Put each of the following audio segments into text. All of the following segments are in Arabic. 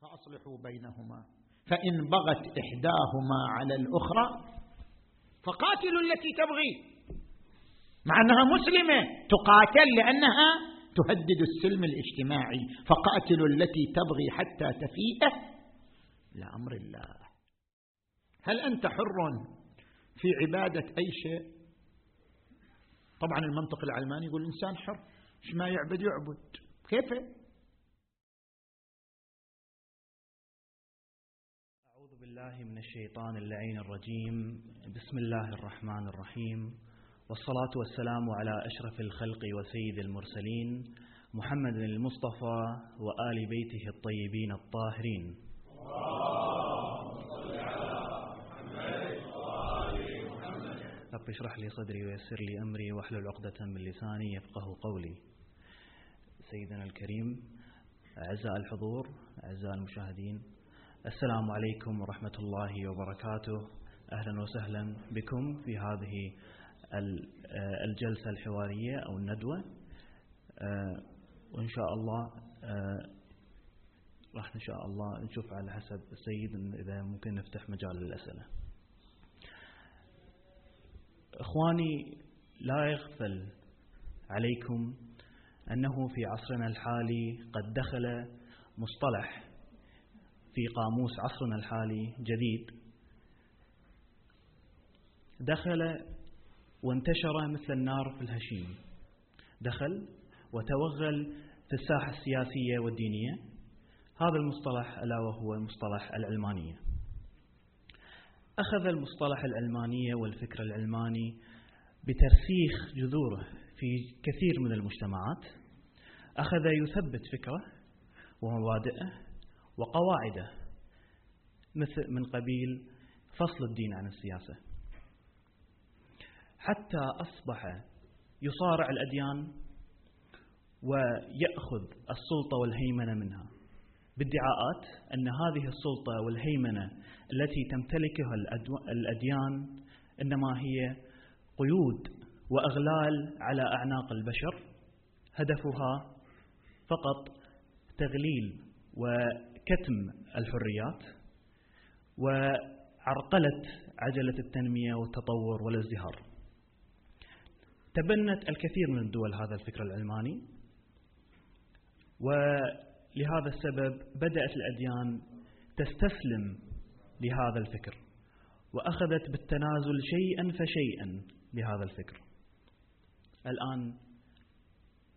فأصلحوا بينهما. فإن بغت إحداهما على الأخرى فقاتلوا التي تبغي. مع أنها مسلمة. تقاتل لأنها تهدد السلم الاجتماعي. فقاتلوا التي تبغي حتى تفيء لأمر الله. هل أنت حر في عبادة أي شيء؟ طبعا المنطق العلماني يقول الإنسان حر. ما يعبد يعبد. كيف؟ بالله من الشيطان اللعين الرجيم. بسم الله الرحمن الرحيم. والصلاة والسلام على أشرف الخلق وسيد المرسلين محمد المصطفى وآل بيته الطيبين الطاهرين. رب اشرح لي صدري ويسر لي أمري واحلل عقدة من لساني يفقه قولي. سيدنا الكريم أعزائي الحضور أعزائي المشاهدين السلام عليكم ورحمة الله وبركاته. أهلا وسهلا بكم في هذه الجلسة الحوارية أو الندوة. وإن شاء الله راح إن شاء الله نشوف على حسب السيد إذا ممكن نفتح مجال للأسئلة إخواني لا يغفل عليكم أنه في عصرنا الحالي قد دخل مصطلح في قاموس عصرنا الحالي جديد. دخل وانتشر مثل النار في الهشيم. دخل وتوغل في الساحة السياسية والدينية. هذا المصطلح ألا وهو مصطلح العلمانية أخذ المصطلح العلمانية والفكر العلماني بترسيخ جذوره في كثير من المجتمعات. أخذ يثبت فكره ومبادئه وقواعده. مثل من قبيل فصل الدين عن السياسة. حتى أصبح يصارع الأديان ويأخذ السلطة والهيمنة منها بادعاءات أن هذه السلطة والهيمنة التي تمتلكها الأديان إنما هي قيود وأغلال على أعناق البشر هدفها فقط تغليل وكتم الحريات وعرقلة عجلة التنمية والتطور والازدهار. تبنت الكثير من الدول هذا الفكر العلماني ولهذا السبب بدأت الأديان تستسلم لهذا الفكر وأخذت بالتنازل شيئا فشيئا لهذا الفكر. الآن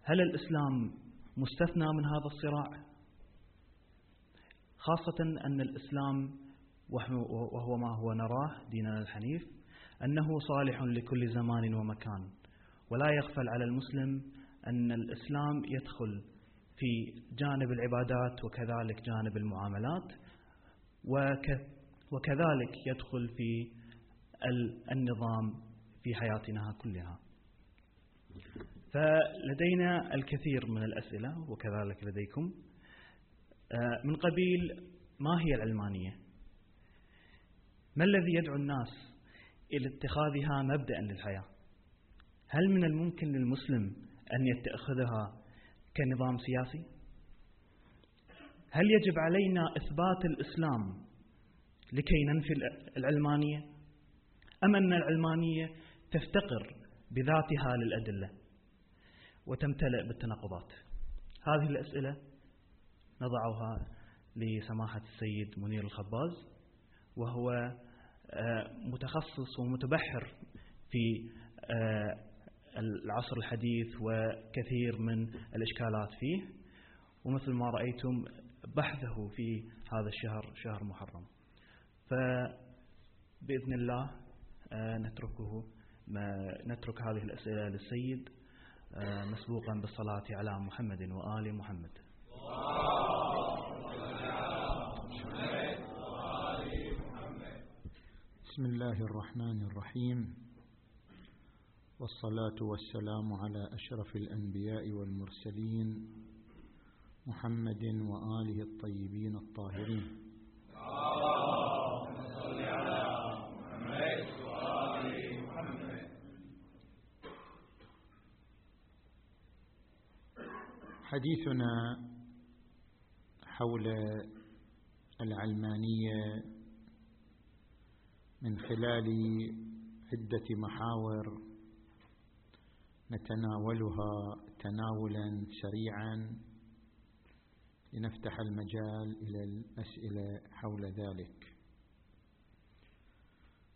هل الإسلام مستثنى من هذا الصراع؟ خاصة أن الإسلام وهو ما هو نراه ديننا الحنيف أنه صالح لكل زمان ومكان. ولا يغفل على المسلم أن الإسلام يدخل في جانب العبادات وكذلك جانب المعاملات وكذلك يدخل في النظام في حياتنا كلها. فلدينا الكثير من الأسئلة وكذلك لديكم. من قبيل ما هي العلمانية ما الذي يدعو الناس إلى اتخاذها مبدأ للحياة؟ هل من الممكن للمسلم أن يتخذها كنظام سياسي؟ هل يجب علينا إثبات الإسلام لكي ننفي العلمانية أم أن العلمانية تفتقر بذاتها للأدلة وتمتلئ بالتناقضات؟ هذه الأسئلة نضعها لسماحة السيد منير الخباز وهو آه، متخصص ومتبحر في آه، العصر الحديث وكثير من الإشكالات فيه. ومثل ما رأيتم بحثه في هذا الشهر شهر محرم. فبإذن الله آه، نتركه نترك هذه الأسئلة للسيد مسبوقا بالصلاة على محمد وآل محمد. بسم الله الرحمن الرحيم. والصلاة والسلام على أشرف الأنبياء والمرسلين محمد وآله الطيبين الطاهرين. حديثنا حول العلمانية من خلال عدة محاور نتناولها تناولا سريعا لنفتح المجال إلى الاسئله حول ذلك.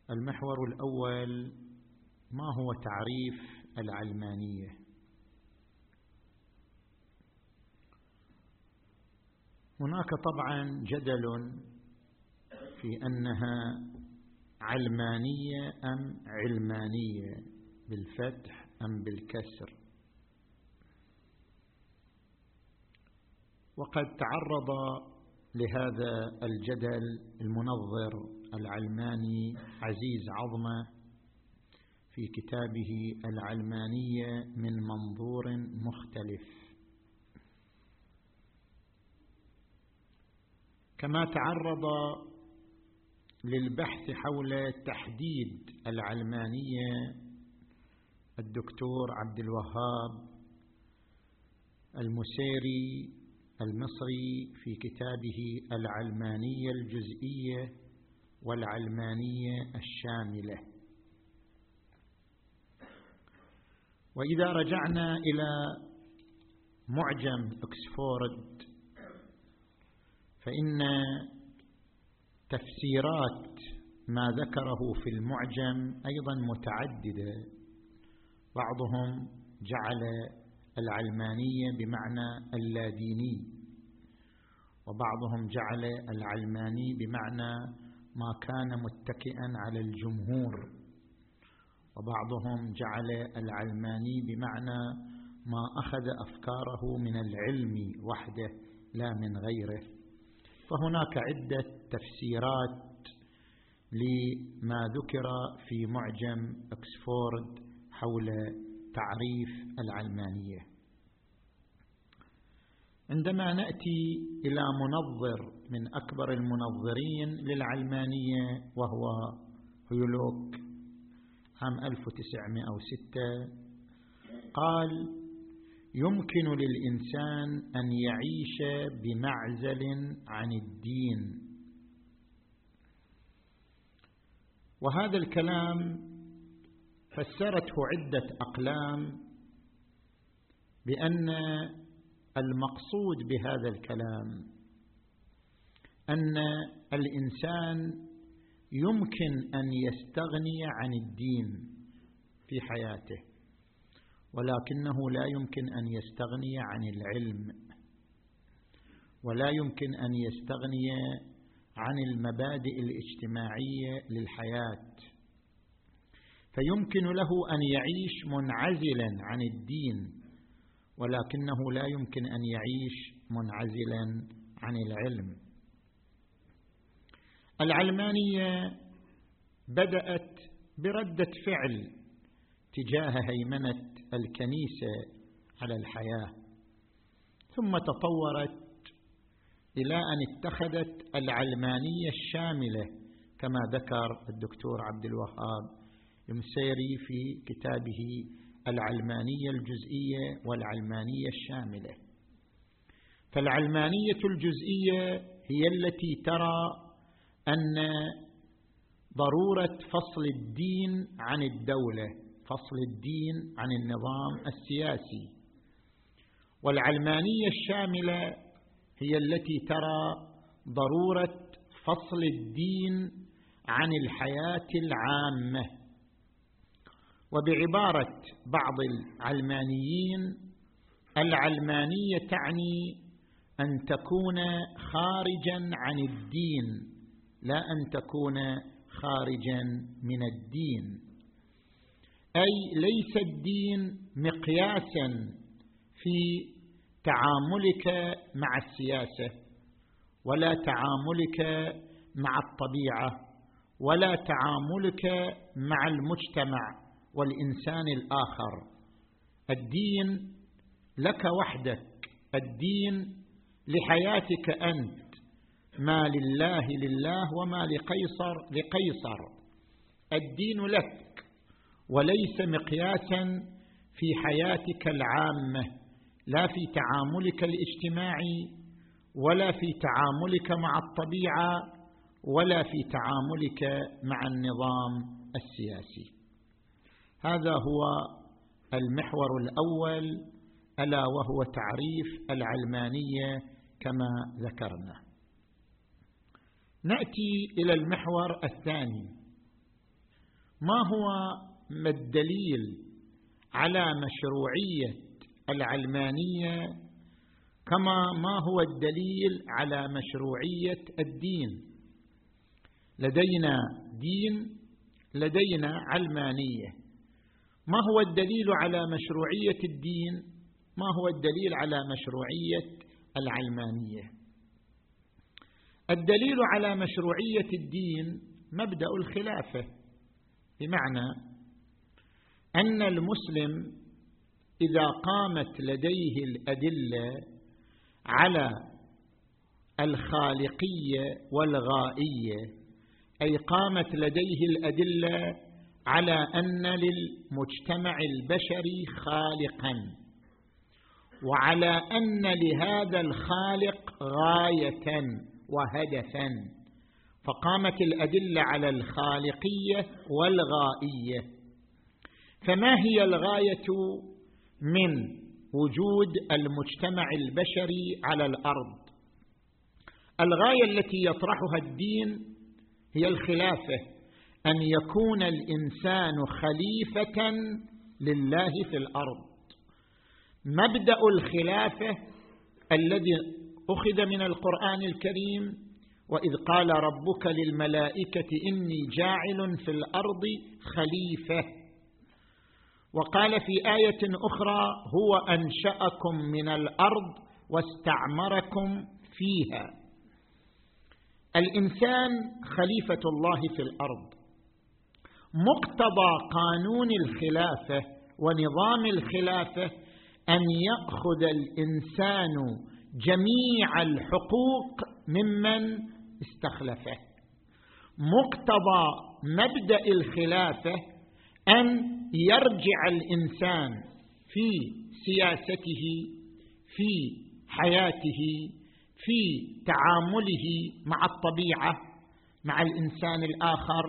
المحور الأول ما هو تعريف العلمانية؟ هناك طبعا جدل في أنها علمانية أم علمانية بالفتح أم بالكسر. وقد تعرض لهذا الجدل المنظر العلماني عزيز عظمة في كتابه العلمانية من منظور مختلف. كما تعرض للبحث حول تحديد العلمانية الدكتور عبد الوهاب المسيري المصري في كتابه العلمانية الجزئية والعلمانية الشاملة. وإذا رجعنا إلى معجم أكسفورد فإن تفسيرات ما ذكره في المعجم أيضا متعددة. بعضهم جعل العلمانية بمعنى اللاديني وبعضهم جعل العلماني بمعنى ما كان متكئا على الجمهور. وبعضهم جعل العلماني بمعنى ما أخذ أفكاره من العلم وحده لا من غيره. فهناك عدة تفسيرات لما ذكر في معجم أكسفورد حول تعريف العلمانية. عندما نأتي إلى منظر من أكبر المنظرين للعلمانية وهو هيولوك عام 1906 قال يمكن للإنسان أن يعيش بمعزل عن الدين. وهذا الكلام فسرته عدة أقلام بأن المقصود بهذا الكلام أن الإنسان يمكن أن يستغني عن الدين في حياته. ولكنه لا يمكن أن يستغني عن العلم ولا يمكن أن يستغني عن المبادئ الاجتماعية للحياة. فيمكن له أن يعيش منعزلا عن الدين ولكنه لا يمكن أن يعيش منعزلا عن العلم. العلمانية بدأت بردة فعل تجاه هيمنة الكنيسة على الحياة. ثم تطورت إلى أن اتخذت العلمانية الشاملة كما ذكر الدكتور عبد الوهاب المسيري في كتابه العلمانية الجزئية والعلمانية الشاملة. فالعلمانية الجزئية هي التي ترى أن ضرورة فصل الدين عن الدولة. فصل الدين عن النظام السياسي. والعلمانية الشاملة هي التي ترى ضرورة فصل الدين عن الحياة العامة. وبعبارة بعض العلمانيين العلمانية تعني أن تكون خارجا عن الدين لا أن تكون خارجا من الدين. أي ليس الدين مقياسا في تعاملك مع السياسة ولا تعاملك مع الطبيعة ولا تعاملك مع المجتمع والإنسان الآخر. الدين لك وحدك الدين لحياتك أنت ما لله لله وما لقيصر لقيصر. الدين لك. وليس مقياسا في حياتك العامة لا في تعاملك الاجتماعي ولا في تعاملك مع الطبيعة ولا في تعاملك مع النظام السياسي. هذا هو المحور الأول ألا وهو تعريف العلمانية كما ذكرنا. نأتي إلى المحور الثاني. ما هو ما الدليل على مشروعية العلمانية كما ما هو الدليل على مشروعية الدين؟ لدينا دين لدينا علمانية. ما هو الدليل على مشروعية الدين؟ ما هو الدليل على مشروعية العلمانية؟ الدليل على مشروعية الدين مبدأ الخلافة بمعنى أن المسلم إذا قامت لديه الأدلة على الخالقية والغائية أي قامت لديه الأدلة على أن للمجتمع البشري خالقا وعلى أن لهذا الخالق غاية وهدفا فقامت الأدلة على الخالقية والغائية. فما هي الغاية من وجود المجتمع البشري على الأرض؟ الغاية التي يطرحها الدين هي الخلافة أن يكون الإنسان خليفة لله في الأرض. مبدأ الخلافة الذي أخذ من القرآن الكريم وإذ قال ربك للملائكة إني جاعل في الأرض خليفة. وقال في آية أخرى هو أنشأكم من الأرض واستعمركم فيها. الإنسان خليفة الله في الأرض. مقتضى قانون الخلافة ونظام الخلافة أن يأخذ الإنسان جميع الحقوق ممن استخلفه. مقتضى مبدأ الخلافة أن يرجع الإنسان في سياسته في حياته في تعامله مع الطبيعة مع الإنسان الآخر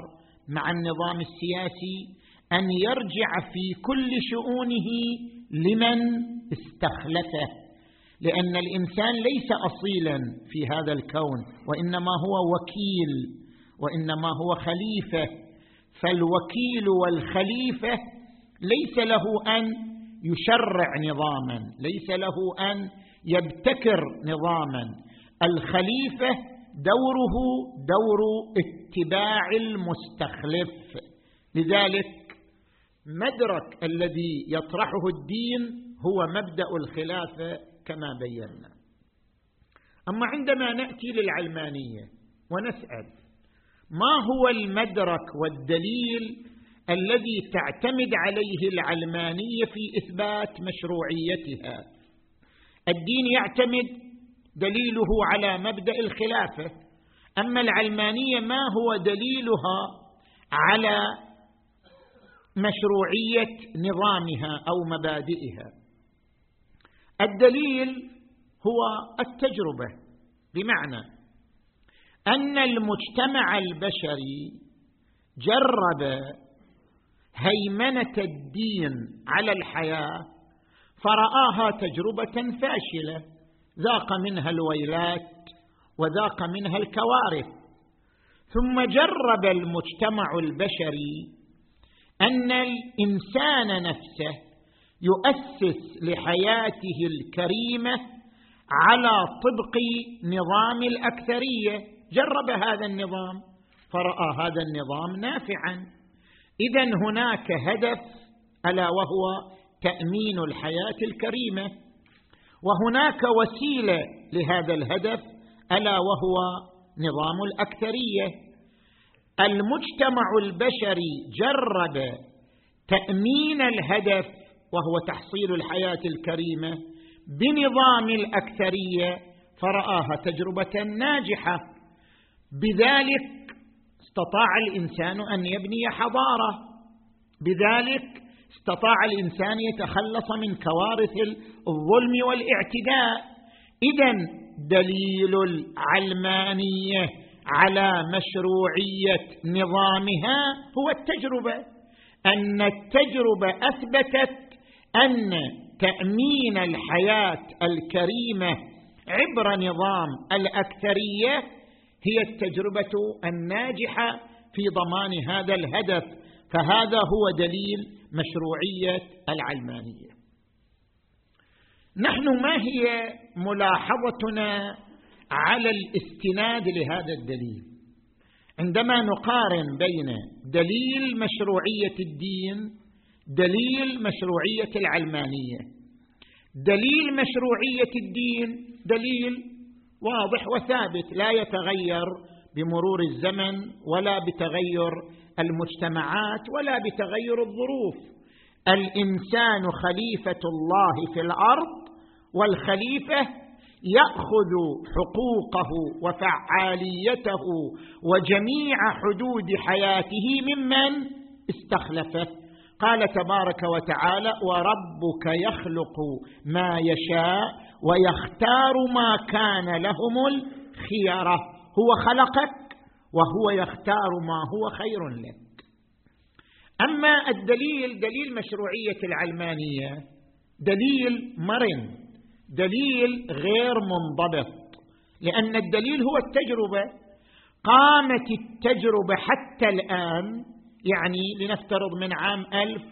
مع النظام السياسي أن يرجع في كل شؤونه لمن استخلفه. لأن الإنسان ليس اصيلا في هذا الكون وإنما هو وكيل وإنما هو خليفة. فالوكيل والخليفة ليس له أن يشرع نظاما ليس له أن يبتكر نظاما. الخليفة دوره دور اتباع المستخلف. لذلك مدرك الذي يطرحه الدين هو مبدأ الخلافة كما بينا. أما عندما نأتي للعلمانية ونسأل ما هو المدرك والدليل الذي تعتمد عليه العلمانية في إثبات مشروعيتها؟ الدين يعتمد دليله على مبدأ الخلافة أما العلمانية ما هو دليلها على مشروعية نظامها أو مبادئها؟ الدليل هو التجربة بمعنى أن المجتمع البشري جرب هيمنة الدين على الحياة فرآها تجربة فاشلة ذاق منها الويلات وذاق منها الكوارث. ثم جرب المجتمع البشري أن الإنسان نفسه يؤسس لحياته الكريمة على طبق نظام الأكثرية. جرب هذا النظام فرأى هذا النظام نافعا. إذا هناك هدف ألا وهو تأمين الحياة الكريمة. وهناك وسيلة لهذا الهدف ألا وهو نظام الأكثرية. المجتمع البشري جرب تأمين الهدف وهو تحصيل الحياة الكريمة بنظام الأكثرية فرآها تجربة ناجحة. بذلك استطاع الإنسان أن يبني حضارة. بذلك استطاع الإنسان يتخلص من كوارث الظلم والاعتداء. اذا دليل العلمانية على مشروعية نظامها هو التجربة. أن التجربة أثبتت أن تأمين الحياة الكريمة عبر نظام الأكثرية هي التجربة الناجحة في ضمان هذا الهدف فهذا هو دليل مشروعية العلمانية. نحن ما هي ملاحظتنا على الاستناد لهذا الدليل؟ عندما نقارن بين دليل مشروعية الدين دليل مشروعية العلمانية. دليل مشروعية الدين دليل واضح وثابت لا يتغير بمرور الزمن ولا بتغير المجتمعات ولا بتغير الظروف. الإنسان خليفة الله في الأرض والخليفة يأخذ حقوقه وفعاليته وجميع حدود حياته ممن استخلفه. قال تبارك وتعالى وربك يخلق ما يشاء ويختار ما كان لهم الخيره هو خلقك وهو يختار ما هو خير لك. أما الدليل دليل مشروعية العلمانية دليل مرن دليل غير منضبط لأن الدليل هو التجربة. قامت التجربة حتى الآن يعني لنفترض من عام ألف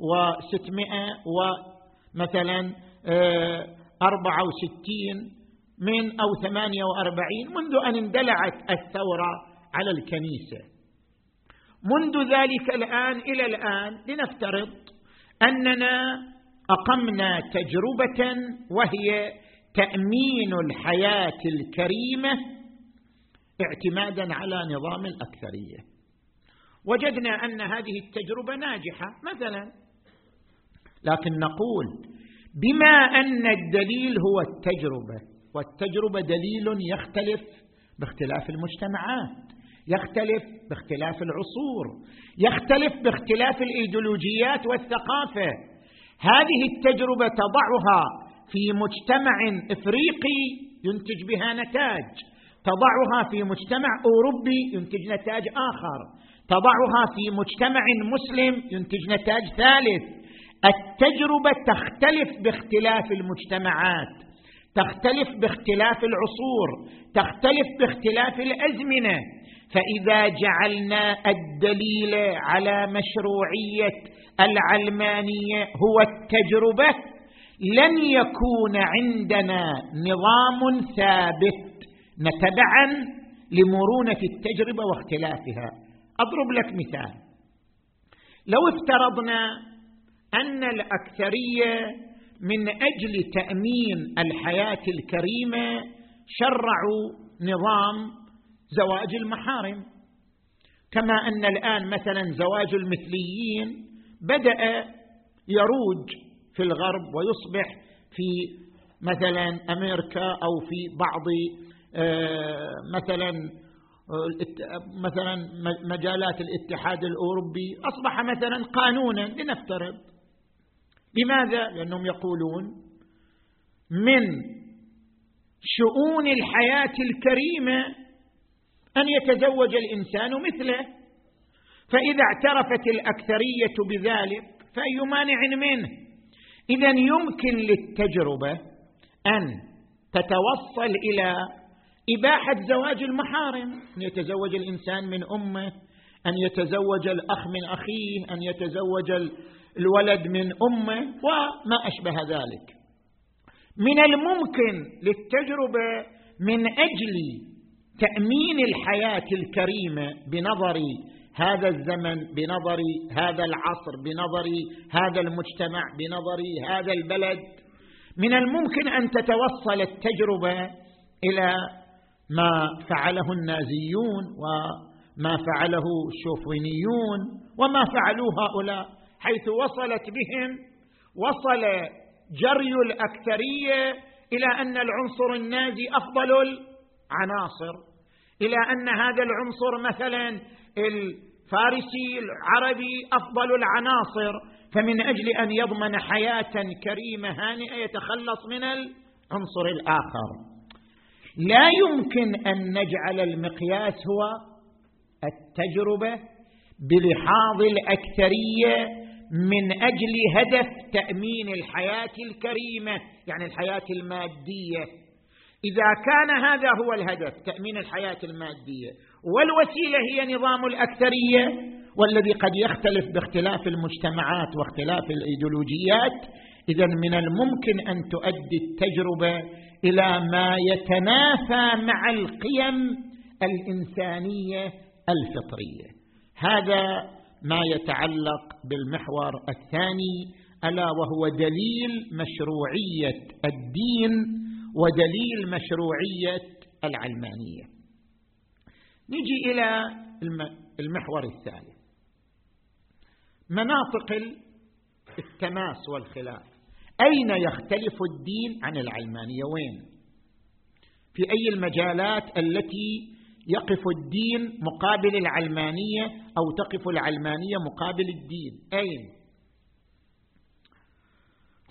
وستمائة ومثلا آه، أربعة وستين من أو ثمانية وأربعين منذ أن اندلعت الثورة على الكنيسة. منذ ذلك الآن إلى الآن لنفترض أننا أقمنا تجربة وهي تأمين الحياة الكريمة اعتمادا على نظام الأكثرية. وجدنا أن هذه التجربة ناجحة مثلا. لكن نقول بما أن الدليل هو التجربة والتجربة دليل يختلف باختلاف المجتمعات يختلف باختلاف العصور يختلف باختلاف الإيديولوجيات والثقافة. هذه التجربة تضعها في مجتمع إفريقي ينتج بها نتاج تضعها في مجتمع أوروبي ينتج نتاج آخر. تضعها في مجتمع مسلم ينتج نتاج ثالث. التجربة تختلف باختلاف المجتمعات تختلف باختلاف العصور تختلف باختلاف الأزمنة. فإذا جعلنا الدليل على مشروعية العلمانية هو التجربة لن يكون عندنا نظام ثابت نتبعا لمرونة التجربة واختلافها. أضرب لك مثال. لو افترضنا أن الأكثرية من أجل تأمين الحياة الكريمة شرعوا نظام زواج المحارم. كما أن الآن مثلا زواج المثليين بدأ يروج في الغرب ويصبح في مثلا أمريكا أو في بعض آه، مثلا مثلا مجالات الاتحاد الأوروبي أصبح مثلا قانونا لنفترض. لماذا؟ لأنهم يقولون من شؤون الحياة الكريمة أن يتزوج الإنسان مثله فإذا اعترفت الأكثرية بذلك فأي مانع منه؟ اذا يمكن للتجربة أن تتوصل إلى إباحة زواج المحارم. أن يتزوج الإنسان من أمه أن يتزوج الأخ من أخيه أن يتزوج الولد من أمه وما أشبه ذلك. من الممكن للتجربة من أجل تأمين الحياة الكريمة بنظر هذا الزمن بنظر هذا العصر بنظر هذا المجتمع بنظر هذا البلد. من الممكن أن تتوصل التجربة إلى ما فعله النازيون وما فعله الشوفينيون وما فعلوه هؤلاء حيث وصلت بهم وصل جري الأكثرية إلى أن العنصر النازي أفضل العناصر. إلى أن هذا العنصر مثلا الفارسي العربي أفضل العناصر. فمن أجل أن يضمن حياة كريمة هانئة يتخلص من العنصر الآخر. لا يمكن أن نجعل المقياس هو التجربة بلحاظ الأكثرية من أجل هدف تأمين الحياة الكريمة يعني الحياة المادية. إذا كان هذا هو الهدف تأمين الحياة المادية والوسيلة هي نظام الأكثرية والذي قد يختلف باختلاف المجتمعات واختلاف الإيديولوجيات اذا من الممكن أن تؤدي التجربة إلى ما يتنافى مع القيم الإنسانية الفطرية. هذا ما يتعلق بالمحور الثاني ألا وهو دليل مشروعية الدين ودليل مشروعية العلمانية. نجي إلى المحور الثالث. مناطق التماس والخلاف. أين يختلف الدين عن العلمانية؟ وين؟ في أي المجالات التي يقف الدين مقابل العلمانية أو تقف العلمانية مقابل الدين؟ أين؟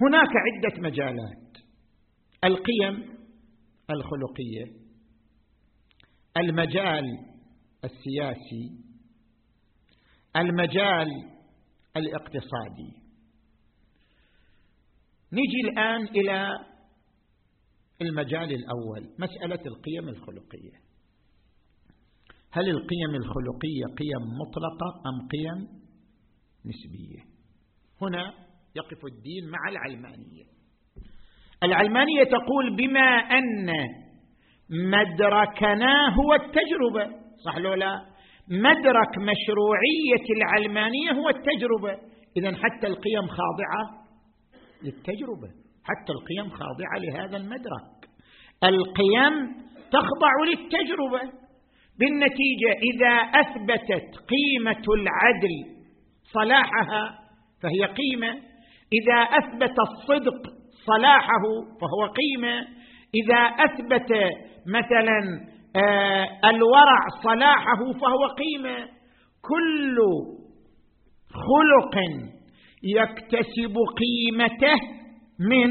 هناك عدة مجالات. القيم الخلقية المجال السياسي المجال الاقتصادي. نجي الآن إلى المجال الأول مسألة القيم الخلقية. هل القيم الخلقية قيم مطلقة أم قيم نسبية؟ هنا يقف الدين مع العلمانية. العلمانية تقول بما أن مدركنا هو التجربة. صح لو لا؟ مدرك مشروعية العلمانية هو التجربة. اذا حتى القيم خاضعة للتجربة. حتى القيم خاضعة لهذا المدرك. القيم تخضع للتجربة. بالنتيجة إذا أثبتت قيمة العدل صلاحها فهي قيمة. إذا أثبت الصدق صلاحه فهو قيمة. إذا أثبت مثلا آه الورع صلاحه فهو قيمة. كل خلق يكتسب قيمته من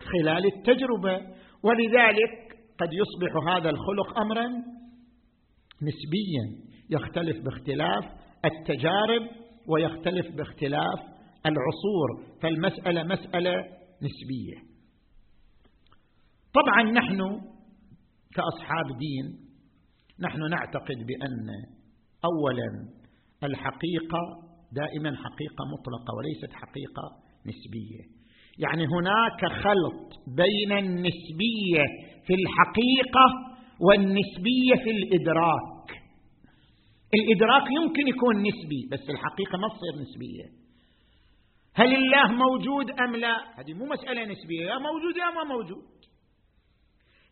خلال التجربة. ولذلك قد يصبح هذا الخلق امرا نسبيا يختلف باختلاف التجارب ويختلف باختلاف العصور. فالمسألة مسألة نسبية. طبعا نحن كأصحاب دين نحن نعتقد بأن اولا الحقيقة دائما حقيقة مطلقة وليست حقيقة نسبية. يعني هناك خلط بين النسبية في الحقيقة والنسبية في الإدراك. الإدراك يمكن يكون نسبي بس الحقيقة ما تصير نسبية. هل الله موجود أم لا؟ هذه مو مسألة نسبية يا موجود يا ما موجود.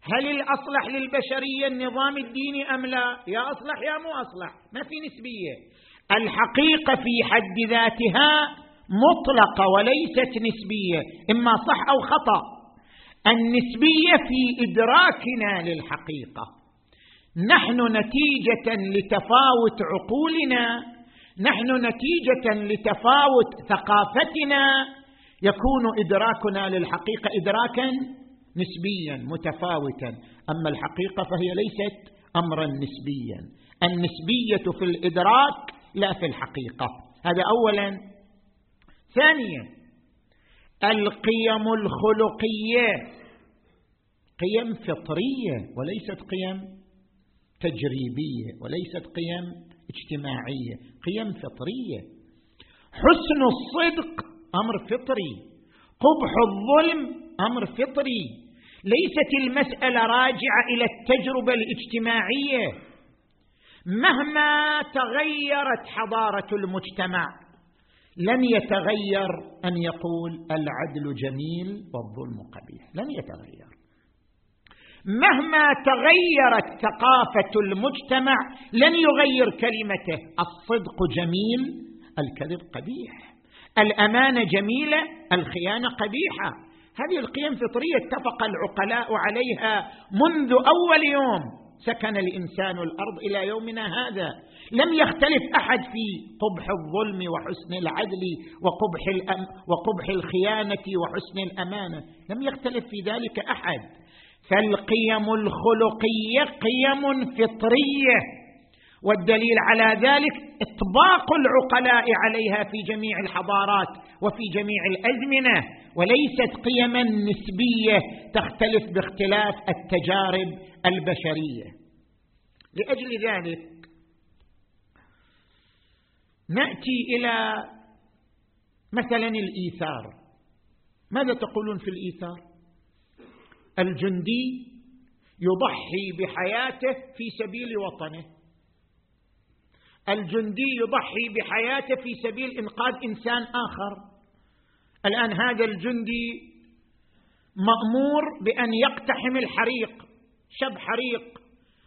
هل الأصلح للبشرية النظام الديني أم لا؟ يا أصلح يا مو أصلح ما في نسبية. الحقيقة في حد ذاتها مطلقة وليست نسبية إما صح أو خطأ. النسبية في إدراكنا للحقيقة. نحن نتيجة لتفاوت عقولنا نحن نتيجة لتفاوت ثقافتنا. يكون إدراكنا للحقيقة ادراكا نسبيا متفاوتا. أما الحقيقة فهي ليست امرا نسبيا. النسبية في الإدراك لا في الحقيقة. هذا اولا. ثانيا القيم الخلقية. قيم فطرية وليست قيم تجريبية وليست قيم اجتماعية قيم فطرية. حسن الصدق أمر فطري. قبح الظلم أمر فطري. ليست المسألة راجعة إلى التجربة الاجتماعية. مهما تغيرت حضارة المجتمع لن يتغير أن يقول العدل جميل والظلم قبيح. لن يتغير. مهما تغيرت ثقافة المجتمع لن يغير كلمته. الصدق جميل الكذب قبيح. الامانه جميلة الخيانة قبيحة. هذه القيم فطريه اتفق العقلاء عليها منذ أول يوم. سكن الإنسان الأرض إلى يومنا هذا. لم يختلف أحد في قبح الظلم وحسن العدل وقبح الأم وقبح الخيانة وحسن الأمانة. لم يختلف في ذلك أحد. فالقيم الخلقية قيم فطرية. والدليل على ذلك إطباق العقلاء عليها في جميع الحضارات وفي جميع الأزمنة وليست قيما نسبية تختلف باختلاف التجارب البشرية. لأجل ذلك نأتي إلى مثلا الإيثار. ماذا تقولون في الإيثار؟ الجندي يضحي بحياته في سبيل وطنه. الجندي يضحي بحياته في سبيل إنقاذ إنسان آخر. الآن هذا الجندي مأمور بأن يقتحم الحريق شب حريق.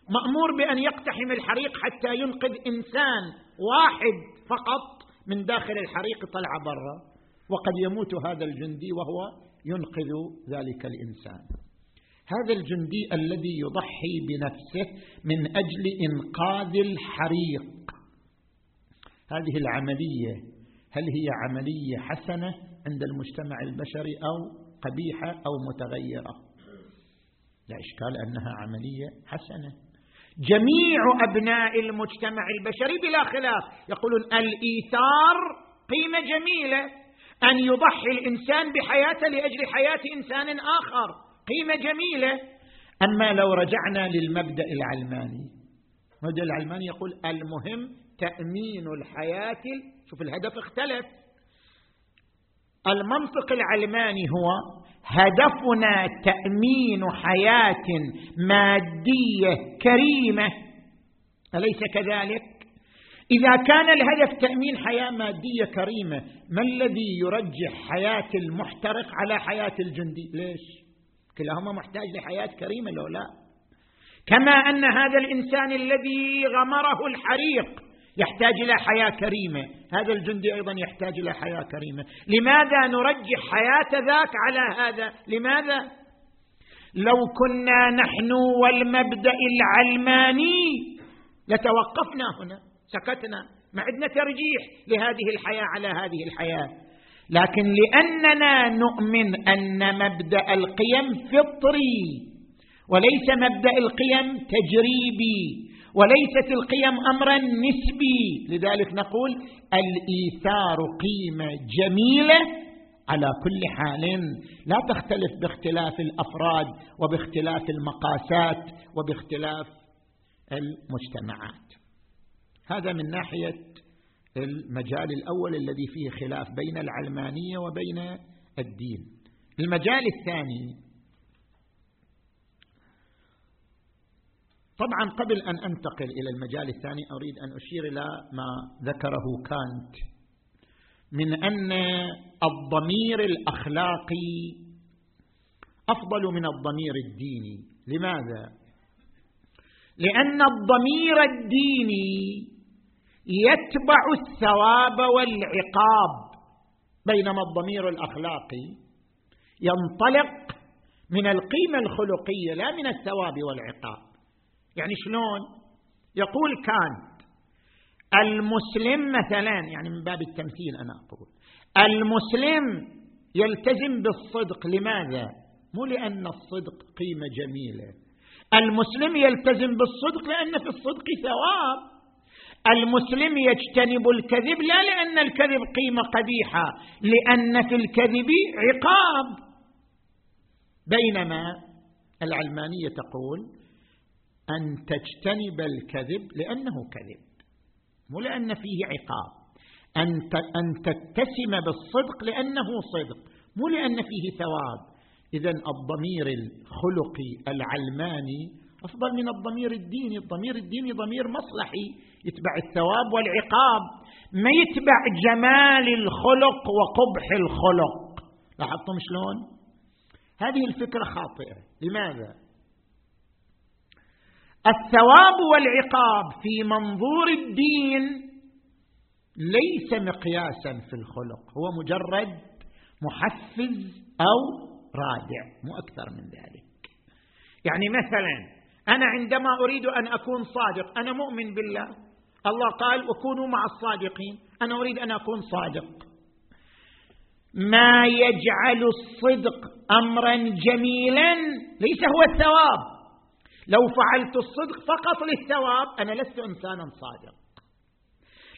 مأمور بأن يقتحم الحريق حتى ينقذ إنسان واحد فقط من داخل الحريق طلع برا. وقد يموت هذا الجندي وهو ينقذ ذلك الإنسان. هذا الجندي الذي يضحي بنفسه من أجل إنقاذ الحريق. هذه العملية هل هي عملية حسنة عند المجتمع البشري أو قبيحة أو متغيرة؟ لا إشكال أنها عملية حسنة. جميع أبناء المجتمع البشري بلا خلاف يقولون الإيثار قيمة جميلة أن يضحي الإنسان بحياته لأجل حياة إنسان آخر قيمة جميلة. أما لو رجعنا للمبدأ العلماني المبدا العلماني يقول المهم تأمين الحياة. شوف الهدف اختلف. المنطق العلماني هو هدفنا تأمين حياة مادية كريمة. أليس كذلك؟ إذا كان الهدف تأمين حياة مادية كريمة ما الذي يرجح حياة المحترق على حياة الجندي؟ ليش؟ كلاهما محتاج لحياة كريمة لو لا. كما أن هذا الإنسان الذي غمره الحريق يحتاج إلى حياة كريمة. هذا الجندي أيضا يحتاج إلى حياة كريمة. لماذا نرجح حياة ذاك على هذا؟ لماذا؟ لو كنا نحن والمبدأ العلماني لتوقفنا هنا سكتنا ما عندنا ترجيح لهذه الحياة على هذه الحياة. لكن لأننا نؤمن أن مبدأ القيم فطري وليس مبدأ القيم تجريبي. وليست القيم امرا نسبي. لذلك نقول الإيثار قيمة جميلة على كل حال. لا تختلف باختلاف الأفراد وباختلاف المقاسات وباختلاف المجتمعات. هذا من ناحية المجال الأول الذي فيه خلاف بين العلمانية وبين الدين. المجال الثاني طبعا قبل أن أنتقل إلى المجال الثاني أريد أن أشير إلى ما ذكره كانت. من أن الضمير الأخلاقي أفضل من الضمير الديني. لماذا؟ لأن الضمير الديني يتبع الثواب والعقاب بينما الضمير الأخلاقي ينطلق من القيمة الخلقية لا من الثواب والعقاب. يعني شلون؟ يقول كانت. المسلم مثلا يعني من باب التمثيل أنا أقول. المسلم يلتزم بالصدق. لماذا؟ مو لأن الصدق قيمة جميلة. المسلم يلتزم بالصدق لأن في الصدق ثواب. المسلم يجتنب الكذب لا لأن الكذب قيمة قبيحة لأن في الكذب عقاب. بينما العلمانية تقول أن تجتنب الكذب لأنه كذب مو لأن فيه عقاب. أن تتسم بالصدق لأنه صدق مو لأن فيه ثواب. إذا الضمير الخلقي العلماني أفضل من الضمير الديني. الضمير الديني ضمير مصلحي يتبع الثواب والعقاب ما يتبع جمال الخلق وقبح الخلق. لاحظتم شلون؟ هذه الفكرة خاطئة. لماذا؟ الثواب والعقاب في منظور الدين ليس مقياسا في الخلق هو مجرد محفز أو رادع مو أكثر من ذلك. يعني مثلا أنا عندما أريد أن أكون صادق أنا مؤمن بالله. الله قال وكونوا مع الصادقين. أنا أريد أن أكون صادق. ما يجعل الصدق امرا جميلا ليس هو الثواب. لو فعلت الصدق فقط للثواب أنا لست انسانا صادق.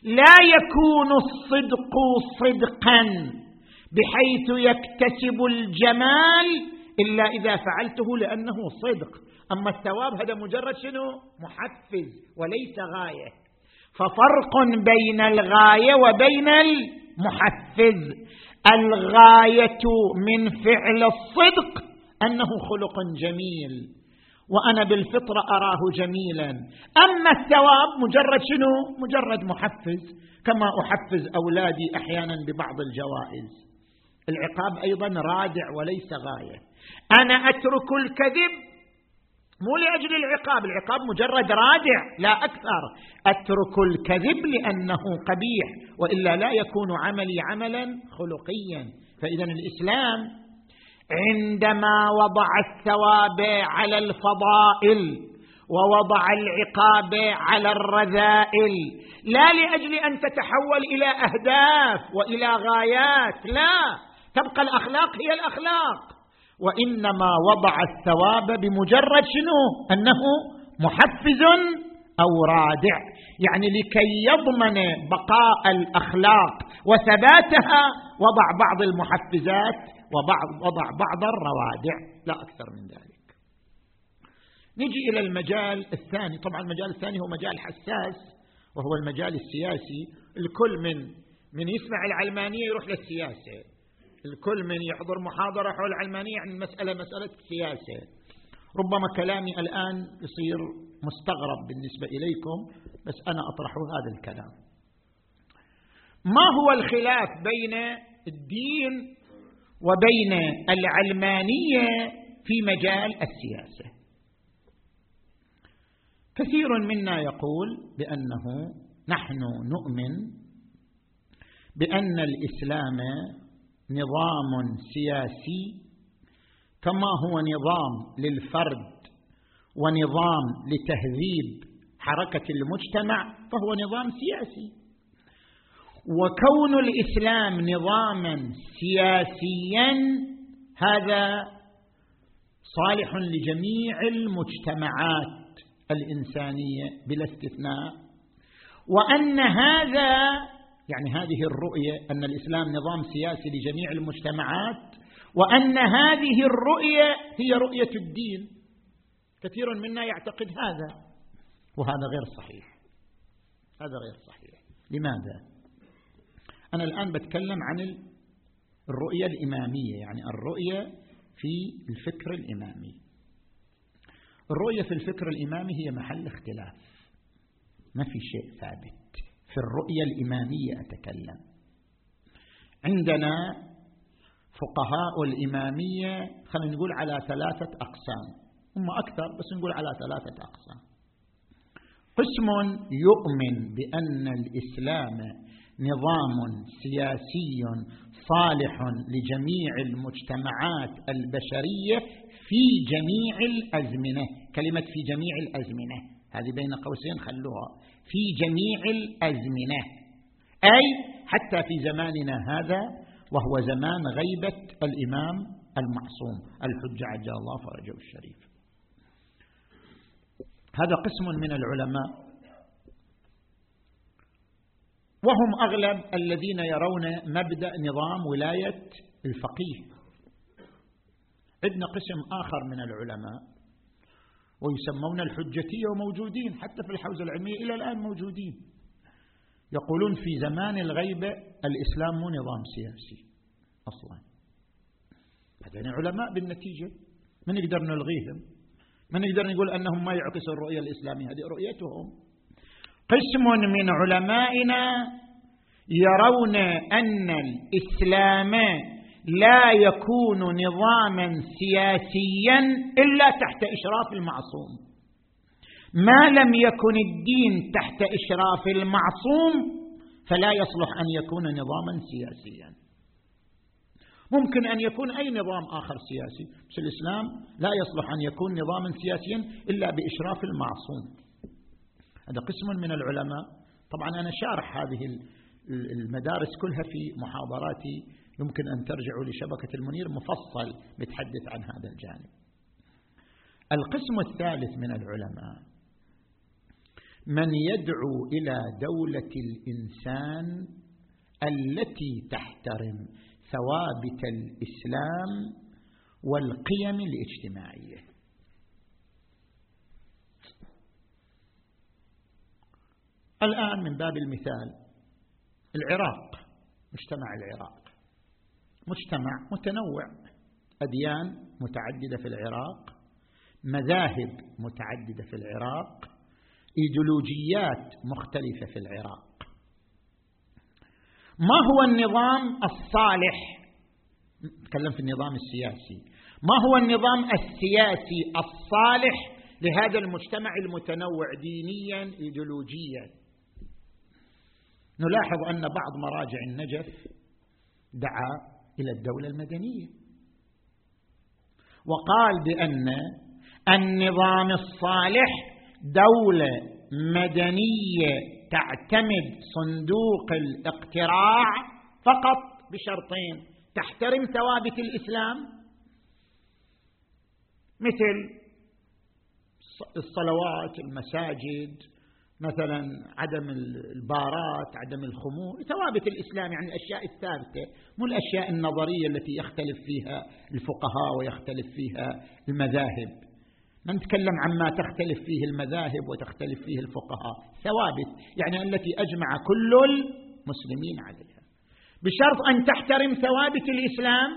لا يكون الصدق صدقا بحيث يكتسب الجمال إلا إذا فعلته لأنه صدق. أما الثواب هذا مجرد شنو؟ محفز وليس غاية. ففرق بين الغاية وبين المحفز. الغاية من فعل الصدق أنه خلق جميل. وأنا بالفطرة أراه جميلا. أما الثواب مجرد شنو؟ مجرد محفز كما أحفز أولادي أحيانا ببعض الجوائز. العقاب أيضا رادع وليس غاية. أنا أترك الكذب مو لأجل العقاب العقاب مجرد رادع لا أكثر. أترك الكذب لأنه قبيح وإلا لا يكون عملي عملا خلقيا. فاذا الإسلام عندما وضع الثواب على الفضائل ووضع العقاب على الرذائل لا لأجل أن تتحول إلى أهداف وإلى غايات لا تبقى الأخلاق هي الأخلاق. وإنما وضع الثواب بمجرد شنو؟ أنه محفز أو رادع يعني لكي يضمن بقاء الأخلاق وثباتها وضع بعض المحفزات وضع بعض الروادع لا أكثر من ذلك. نجي إلى المجال الثاني. طبعا المجال الثاني هو مجال حساس وهو المجال السياسي. الكل من من يسمع العلمانية يروح للسياسة. الكل من يحضر محاضرة حول العلمانية يعني المسألة مسألة سياسة. ربما كلامي الآن يصير مستغرب بالنسبة إليكم بس أنا أطرح هذا الكلام. ما هو الخلاف بين الدين وبين العلمانية في مجال السياسة. كثير منا يقول بأنه نحن نؤمن بأن الإسلام نظام سياسي كما هو نظام للفرد ونظام لتهذيب حركة المجتمع فهو نظام سياسي. وكون الإسلام نظاما سياسيا هذا صالح لجميع المجتمعات الإنسانية بلا استثناء. وأن هذا يعني هذه الرؤية أن الإسلام نظام سياسي لجميع المجتمعات وأن هذه الرؤية هي رؤية الدين. كثير منا يعتقد هذا وهذا غير صحيح. هذا غير صحيح. لماذا؟ أنا الآن بتكلم عن الرؤية الإمامية يعني الرؤية في الفكر الإمامي. الرؤية في الفكر الإمامي هي محل اختلاف. ما في شيء ثابت. في الرؤية الإمامية أتكلم. عندنا فقهاء الإمامية خلينا نقول على ثلاثة أقسام. هم أكثر بس نقول على ثلاثة أقسام. قسم يؤمن بأن الإسلام نظام سياسي صالح لجميع المجتمعات البشرية في جميع الأزمنة. كلمة في جميع الأزمنة هذه بين قوسين خلوها. في جميع الأزمنة أي حتى في زماننا هذا وهو زمان غيبة الإمام المعصوم الحجه عجل الله فرجه الشريف. هذا قسم من العلماء وهم أغلب الذين يرون مبدأ نظام ولاية الفقيه. عندنا قسم آخر من العلماء ويسمون الحجتية وموجودين حتى في الحوزة العلمية إلى الآن موجودين. يقولون في زمان الغيبة الإسلام مو نظام سياسي أصلا. هذين علماء بالنتيجة. من نقدر نلغيهم؟ من نقدر نقول أنهم ما يعكسوا الرؤية الإسلامية؟ هذه رؤيتهم. قسم من علمائنا يرون أن الإسلام لا يكون نظاما سياسيا إلا تحت إشراف المعصوم. ما لم يكن الدين تحت إشراف المعصوم فلا يصلح أن يكون نظاما سياسيا. ممكن أن يكون أي نظام آخر سياسي. بس الإسلام لا يصلح أن يكون نظاما سياسيا إلا بإشراف المعصوم. هذا قسم من العلماء. طبعا أنا شارح هذه المدارس كلها في محاضراتي. يمكن أن ترجعوا لشبكة المنير مفصل بتحدث عن هذا الجانب. القسم الثالث من العلماء من يدعو إلى دولة الإنسان التي تحترم ثوابت الإسلام والقيم الاجتماعية. الآن من باب المثال العراق مجتمع العراق مجتمع متنوع أديان متعددة في العراق مذاهب متعددة في العراق إيديولوجيات مختلفة في العراق. ما هو النظام الصالح؟ نتكلم في النظام السياسي. ما هو النظام السياسي الصالح لهذا المجتمع المتنوع دينيا ايديولوجيا؟ نلاحظ أن بعض مراجع النجف دعا إلى الدولة المدنية. وقال بأن النظام الصالح دولة مدنية تعتمد صندوق الاقتراع فقط بشرطين تحترم ثوابت الإسلام مثل الصلوات المساجد مثلا عدم البارات عدم الخمور ثوابت الإسلام يعني الأشياء الثابتة مو الأشياء النظرية التي يختلف فيها الفقهاء ويختلف فيها المذاهب. ما نتكلم عما تختلف فيه المذاهب وتختلف فيه الفقهاء. ثوابت يعني التي أجمع كل المسلمين عليها. بشرط أن تحترم ثوابت الإسلام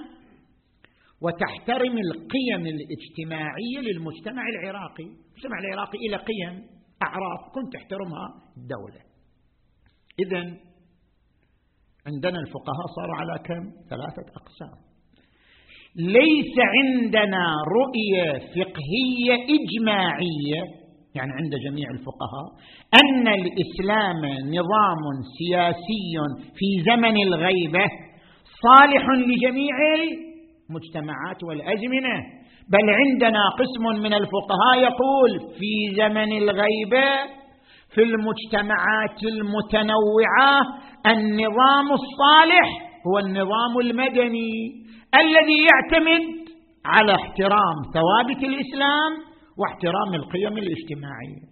وتحترم القيم الاجتماعية للمجتمع العراقي. المجتمع العراقي إلى قيم أعراف كنت تحترمها الدولة. إذا عندنا الفقهاء صاروا على كم؟ ثلاثة أقسام. ليس عندنا رؤية فقهية إجماعية يعني عند جميع الفقهاء أن الإسلام نظام سياسي في زمن الغيبة صالح لجميع المجتمعات والأزمنة. بل عندنا قسم من الفقهاء يقول في زمن الغيبه في المجتمعات المتنوعة النظام الصالح هو النظام المدني الذي يعتمد على احترام ثوابت الإسلام واحترام القيم الاجتماعية.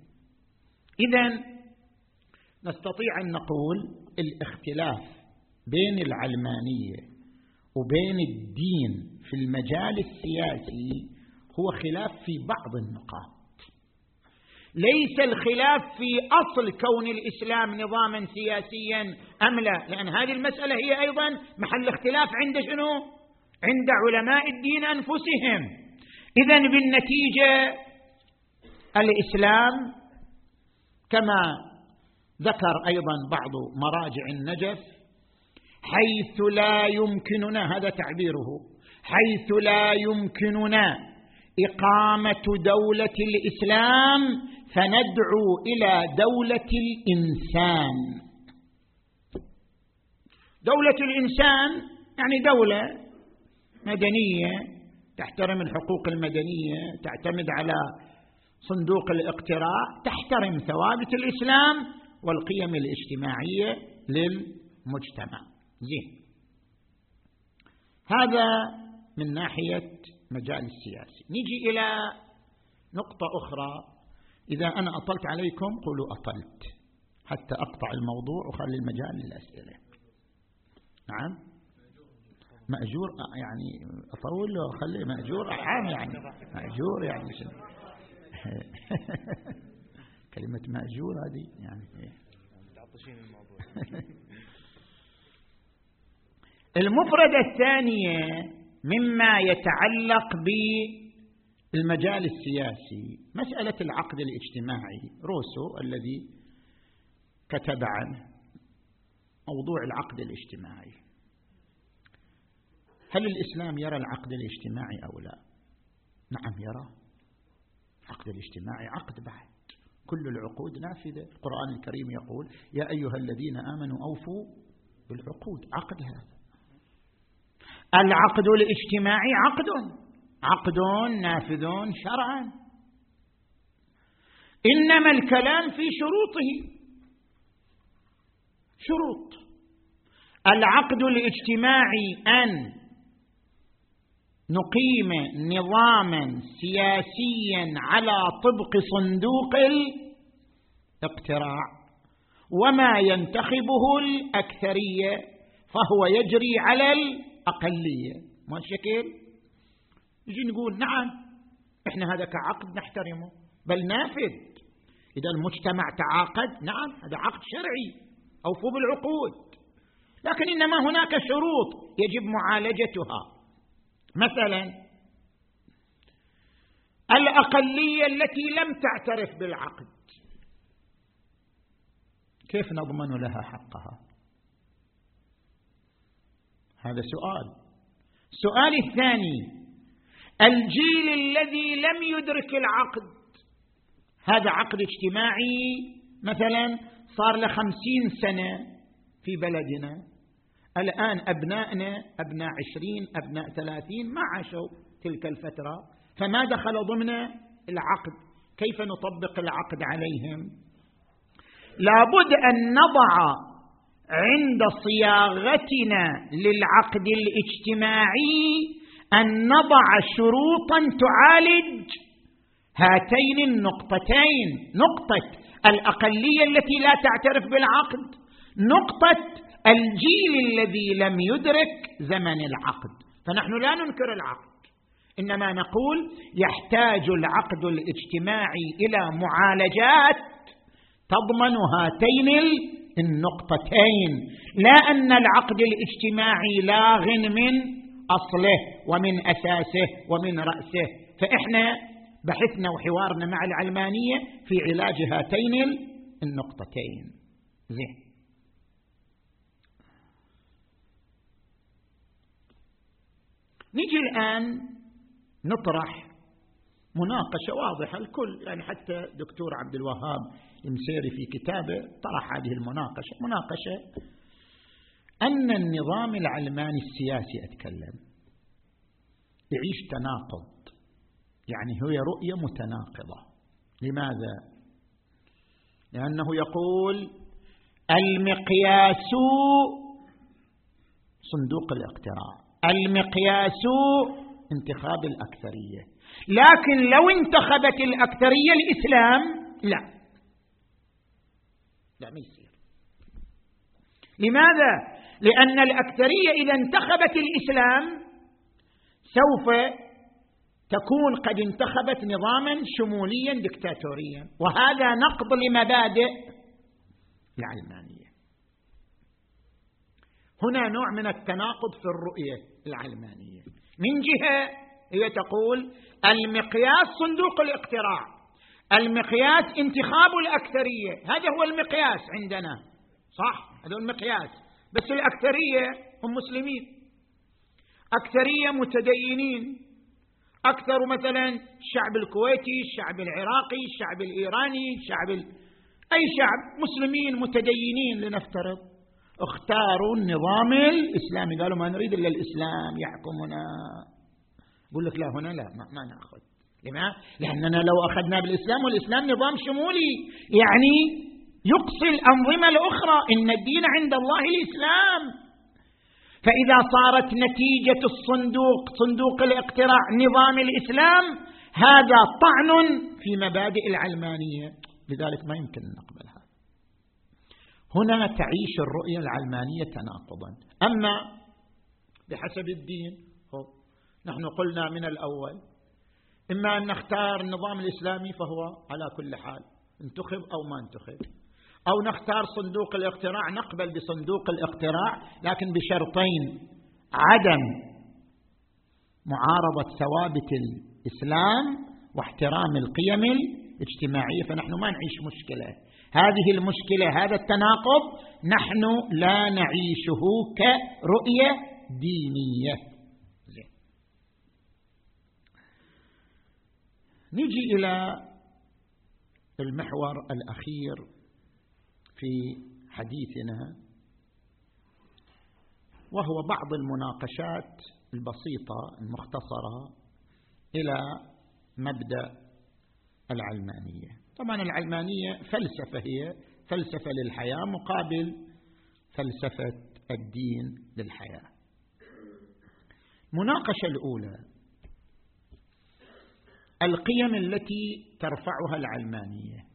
اذا نستطيع أن نقول الاختلاف بين العلمانية وبين الدين في المجال السياسي هو خلاف في بعض النقاط. ليس الخلاف في أصل كون الإسلام نظاما سياسيا أم لا؟ لأن هذه المسألة هي أيضا محل اختلاف عند شنو؟ عند علماء الدين أنفسهم. اذا بالنتيجة الإسلام كما ذكر أيضا بعض مراجع النجف حيث لا يمكننا هذا تعبيره. حيث لا يمكننا إقامة دولة الإسلام فندعو إلى دولة الإنسان. دولة الإنسان يعني دولة مدنية تحترم الحقوق المدنية تعتمد على صندوق الاقتراع تحترم ثوابت الإسلام والقيم الاجتماعية للمجتمع. زين. هذا من ناحية مجال السياسي. نجي إلى نقطة أخرى. إذا أنا أطلت عليكم قولوا أطلت حتى أقطع الموضوع وخلي المجال للأسئلة. نعم؟ مأجور يعني أطول وأخلي مأجور عام يعني. مأجور يعني شنو؟ كلمة مأجور هذه يعني تعطشين الموضوع. المفردة الثانية مما يتعلق بالمجال السياسي مسألة العقد الاجتماعي. روسو الذي كتب عنه موضوع العقد الاجتماعي. هل الإسلام يرى العقد الاجتماعي أو لا؟ نعم يرى. العقد الاجتماعي عقد بعد. كل العقود نافذة. القرآن الكريم يقول يا أيها الذين آمنوا أوفوا بالعقود. عقد هذا. العقد الاجتماعي عقد. عقد نافذ شرعا. إنما الكلام في شروطه. شروط. العقد الاجتماعي أن نقيم نظاما سياسيا على طبق صندوق الاقتراع. وما ينتخبه الأكثرية فهو يجري على الاقليه ما الشكل يجي نقول نعم إحنا هذا كعقد نحترمه. بل نافذ. إذا المجتمع تعاقد نعم هذا عقد شرعي أوفوا بالعقود. لكن إنما هناك شروط يجب معالجتها. مثلا الأقلية التي لم تعترف بالعقد. كيف نضمن لها حقها؟ هذا سؤال. السؤال الثاني الجيل الذي لم يدرك العقد هذا عقد اجتماعي مثلا صار له خمسين سنة في بلدنا. الآن أبنائنا أبناء عشرين أبناء ثلاثين ما عاشوا تلك الفترة. فما دخل ضمن العقد؟ كيف نطبق العقد عليهم؟ لابد أن نضع عند صياغتنا للعقد الاجتماعي أن نضع شروطا تعالج هاتين النقطتين. نقطة الأقلية التي لا تعترف بالعقد. نقطة الجيل الذي لم يدرك زمن العقد. فنحن لا ننكر العقد. إنما نقول يحتاج العقد الاجتماعي إلى معالجات تضمن هاتين النقطتين. لا أن العقد الاجتماعي لاغ من أصله ومن أساسه ومن رأسه. فإحنا بحثنا وحوارنا مع العلمانية في علاج هاتين النقطتين. زين. نجي الآن نطرح مناقشة واضحة الكل يعني حتى دكتور عبد الوهاب المسيري في كتابه طرح هذه المناقشة. مناقشة أن النظام العلماني السياسي أتكلم يعيش تناقض. يعني هي رؤية متناقضة. لماذا؟ لأنه يقول المقياس صندوق الاقتراع. المقياس انتخاب الأكثرية. لكن لو انتخبت الأكثرية الإسلام لا. ما يصير لماذا؟ لأن الأكثرية إذا انتخبت الإسلام سوف تكون قد انتخبت نظاما شموليا دكتاتوريا وهذا نقض لمبادئ العلمانية. هنا نوع من التناقض في الرؤية العلمانية. من جهة هي تقول المقياس صندوق الاقتراع. المقياس انتخاب الأكثرية. هذا هو المقياس عندنا. صح؟ هذا المقياس. بس الأكثرية هم مسلمين. أكثرية متدينين. أكثر مثلا الشعب الكويتي الشعب العراقي الشعب الإيراني الشعب ال... أي شعب. مسلمين متدينين لنفترض. اختاروا النظام الإسلامي. قالوا ما نريد إلا الإسلام يحكمنا. يقول لك لا هنا لا ما, ما نأخذ. لماذا؟ لأننا لو أخذنا بالإسلام والإسلام نظام شمولي. يعني يقصي الأنظمة الأخرى إن الدين عند الله الإسلام. فإذا صارت نتيجة الصندوق صندوق الاقتراع نظام الإسلام هذا طعن في مبادئ العلمانية. لذلك ما يمكن نقبلها. هنا تعيش الرؤية العلمانية تناقضا. أما بحسب الدين نحن قلنا من الأول إما أن نختار النظام الإسلامي فهو على كل حال انتخب أو ما انتخب. أو نختار صندوق الاقتراع نقبل بصندوق الاقتراع لكن بشرطين عدم معارضة ثوابت الإسلام واحترام القيم الاجتماعية. فنحن ما نعيش مشكلة. هذه المشكلة هذا التناقض نحن لا نعيشه كرؤية دينية زين. نجي إلى المحور الأخير في حديثنا وهو بعض المناقشات البسيطة المختصرة إلى مبدأ العلمانية. طبعا العلمانية فلسفة هي فلسفة للحياة مقابل فلسفة الدين للحياة. المناقشة الأولى القيم التي ترفعها العلمانية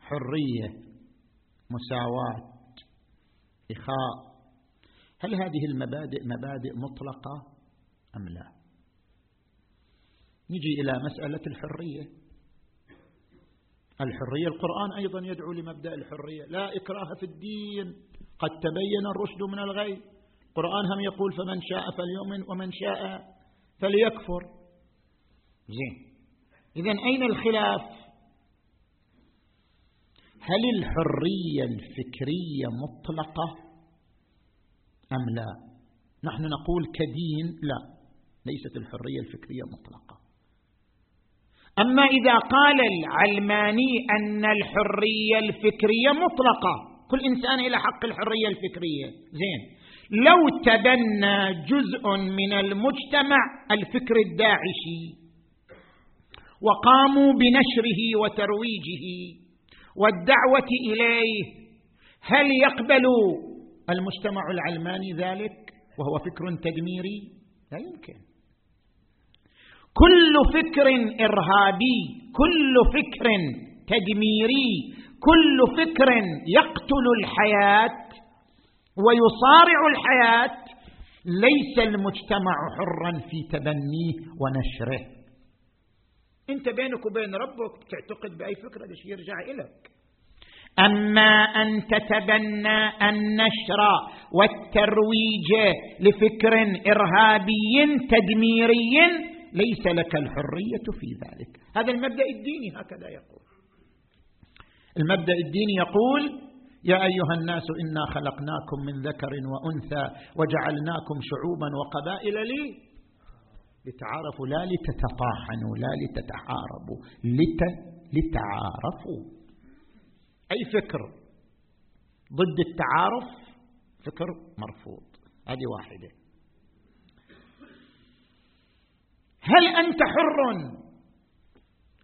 حرية مساواة إخاء. هل هذه المبادئ مبادئ مطلقة أم لا؟ نجي إلى مسألة الحرية. الحرية القرآن أيضا يدعو لمبدأ الحرية. لا إكراه في الدين. قد تبين الرشد من الغي. القرآن هم يقول فمن شاء فليؤمن ومن شاء فليكفر. زين. اذا أين الخلاف؟ هل الحرية الفكرية مطلقة أم لا؟ نحن نقول كدين لا ليست الحرية الفكرية مطلقة. أما إذا قال العلماني أن الحرية الفكرية مطلقة كل إنسان إلى حق الحرية الفكرية. زين. لو تبنى جزء من المجتمع الفكر الداعشي وقاموا بنشره وترويجه والدعوة إليه هل يقبل المجتمع العلماني ذلك وهو فكر تدميري؟ لا يمكن. كل فكر إرهابي كل فكر تدميري كل فكر يقتل الحياة ويصارع الحياة ليس المجتمع حرا في تبنيه ونشره. انت بينك وبين ربك تعتقد بأي فكرة إيش يرجع إليك. أما أن تتبنى النشر والترويج لفكر إرهابي تدميري ليس لك الحرية في ذلك. هذا المبدأ الديني هكذا يقول. المبدأ الديني يقول يا أيها الناس إنا خلقناكم من ذكر وأنثى وجعلناكم شعوبا وقبائل لي لتعارفوا لا لتتطاحنوا لا لتتحاربوا لت... لتعارفوا. أي فكر ضد التعارف فكر مرفوض. هذه واحدة. هل أنت حر؟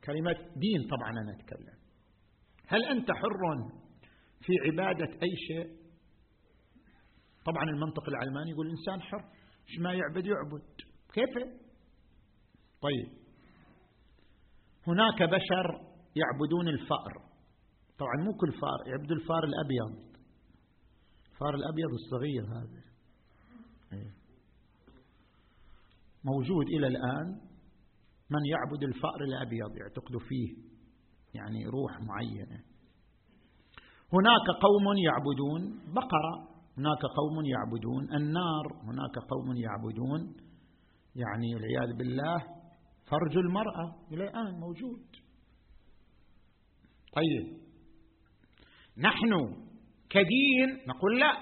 كلمة دين طبعا أنا أتكلم. هل أنت حر في عبادة أي شيء؟ طبعا المنطق العلماني يقول الإنسان حر ما يعبد يعبد. كيف؟ طيب. هناك بشر يعبدون الفأر. طبعا مو كل فأر يعبدوا الفأر الأبيض. الفأر الأبيض الصغير هذا. إيه. موجود إلى الآن من يعبد الفأر الأبيض يعتقد فيه يعني روح معينة. هناك قوم يعبدون بقرة هناك قوم يعبدون النار هناك قوم يعبدون يعني والعياذ بالله فرج المرأة إلى الآن موجود. طيب. نحن كدين نقول لا.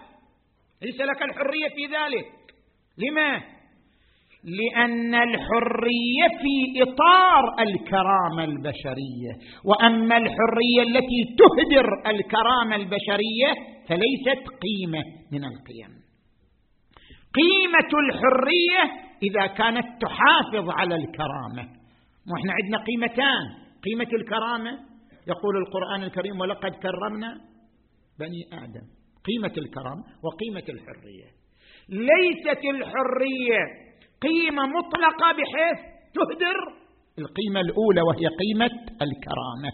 ليس لك الحرية في ذلك. لما؟ لأن الحرية في إطار الكرامة البشرية. وأما الحرية التي تهدر الكرامة البشرية فليست قيمة من القيم. قيمة الحرية إذا كانت تحافظ على الكرامة. وإحنا عندنا قيمتان. قيمة الكرامة؟ يقول القرآن الكريم ولقد كرمنا بني آدم. قيمة الكرامة وقيمة الحرية. ليست الحرية قيمة مطلقة بحيث تهدر. القيمة الأولى وهي قيمة الكرامة.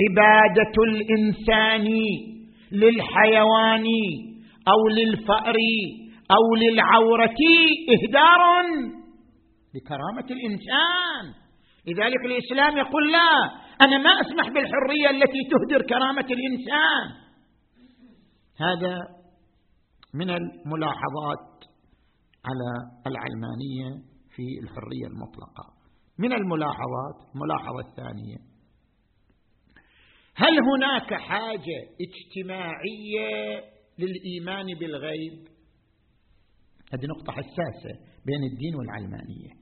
عبادة الإنسان للحيوان أو للفأر أو للعورة إهدار لكرامة الإنسان. لذلك الإسلام يقول لا أنا ما أسمح بالحرية التي تهدر كرامة الإنسان. هذا من الملاحظات على العلمانية في الحرية المطلقة. من الملاحظات الملاحظة الثانية هل هناك حاجة اجتماعية للإيمان بالغيب؟ هذه نقطة حساسة بين الدين والعلمانية.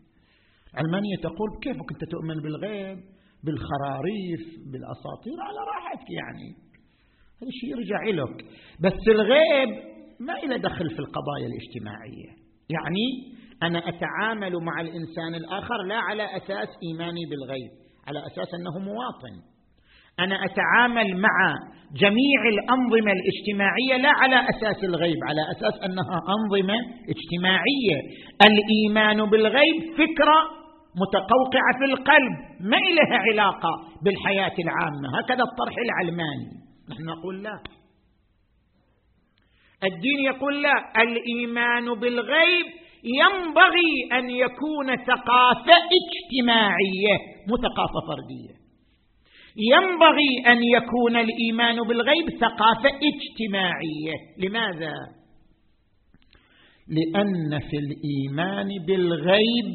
العلمانيه تقول كيفك انت تؤمن بالغيب بالخراريف بالأساطير؟ على راحتك يعني. هذا الشيء يرجع لك بس الغيب ما إلى دخل في القضايا الاجتماعية. يعني أنا أتعامل مع الإنسان الآخر لا على أساس إيماني بالغيب على أساس أنه مواطن. أنا أتعامل مع جميع الأنظمة الاجتماعية لا على أساس الغيب على أساس أنها أنظمة اجتماعية. الإيمان بالغيب فكرة متقوقعة في القلب ما لها علاقة بالحياة العامة. هكذا الطرح العلماني. نحن نقول لا. الدين يقول لا. الإيمان بالغيب ينبغي أن يكون ثقافة اجتماعية مو ثقافة فردية. ينبغي أن يكون الإيمان بالغيب ثقافة اجتماعية. لماذا؟ لأن في الإيمان بالغيب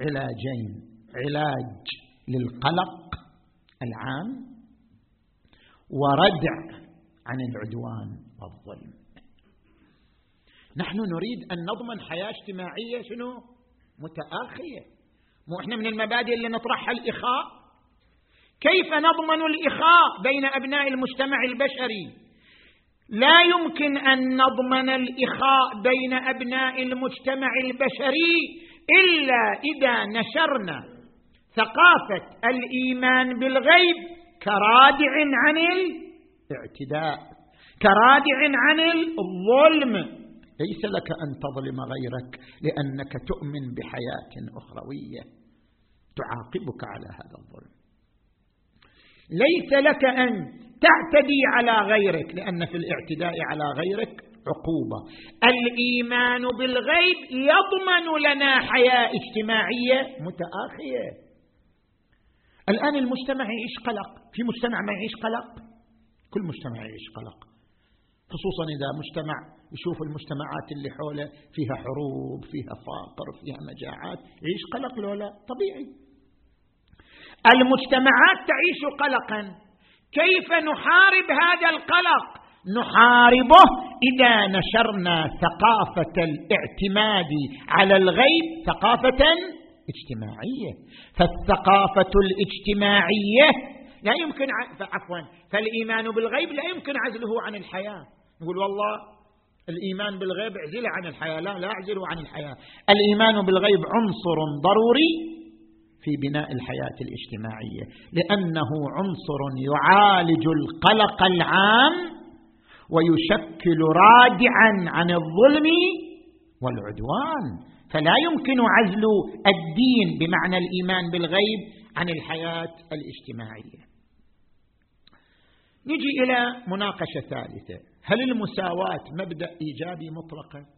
علاجين. علاج للقلق العام وردع عن العدوان والظلم. نحن نريد أن نضمن حياة اجتماعية شنو؟ متآخية. مو إحنا من المبادئ اللي نطرحها الإخاء؟ كيف نضمن الإخاء بين أبناء المجتمع البشري؟ لا يمكن أن نضمن الإخاء بين أبناء المجتمع البشري إلا إذا نشرنا ثقافة الإيمان بالغيب كرادع عن الاعتداء كرادع عن الظلم. ليس لك أن تظلم غيرك لأنك تؤمن بحياة أخروية تعاقبك على هذا الظلم. ليس لك أن تعتدي على غيرك لأن في الاعتداء على غيرك عقوبة. الإيمان بالغيب يضمن لنا حياة اجتماعية متآخية. الآن المجتمع يعيش قلق. في مجتمع ما يعيش قلق؟ كل مجتمع يعيش قلق. خصوصا إذا مجتمع يشوف المجتمعات اللي حوله فيها حروب فيها فقر فيها مجاعات يعيش قلق لو لا طبيعي. المجتمعات تعيش قلقا. كيف نحارب هذا القلق؟ نحاربه إذا نشرنا ثقافة الاعتماد على الغيب ثقافة اجتماعية. فالثقافة الاجتماعية لا يمكن عفوا فالإيمان بالغيب لا يمكن عزله عن الحياة. نقول والله الإيمان بالغيب اعزله عن الحياة. لا لا أعزله عن الحياة. الإيمان بالغيب عنصر ضروري في بناء الحياة الاجتماعية لأنه عنصر يعالج القلق العام ويشكل رادعا عن الظلم والعدوان. فلا يمكن عزل الدين بمعنى الإيمان بالغيب عن الحياة الاجتماعية. نجي إلى مناقشة ثالثة. هل المساواة مبدأ إيجابي مطلقا؟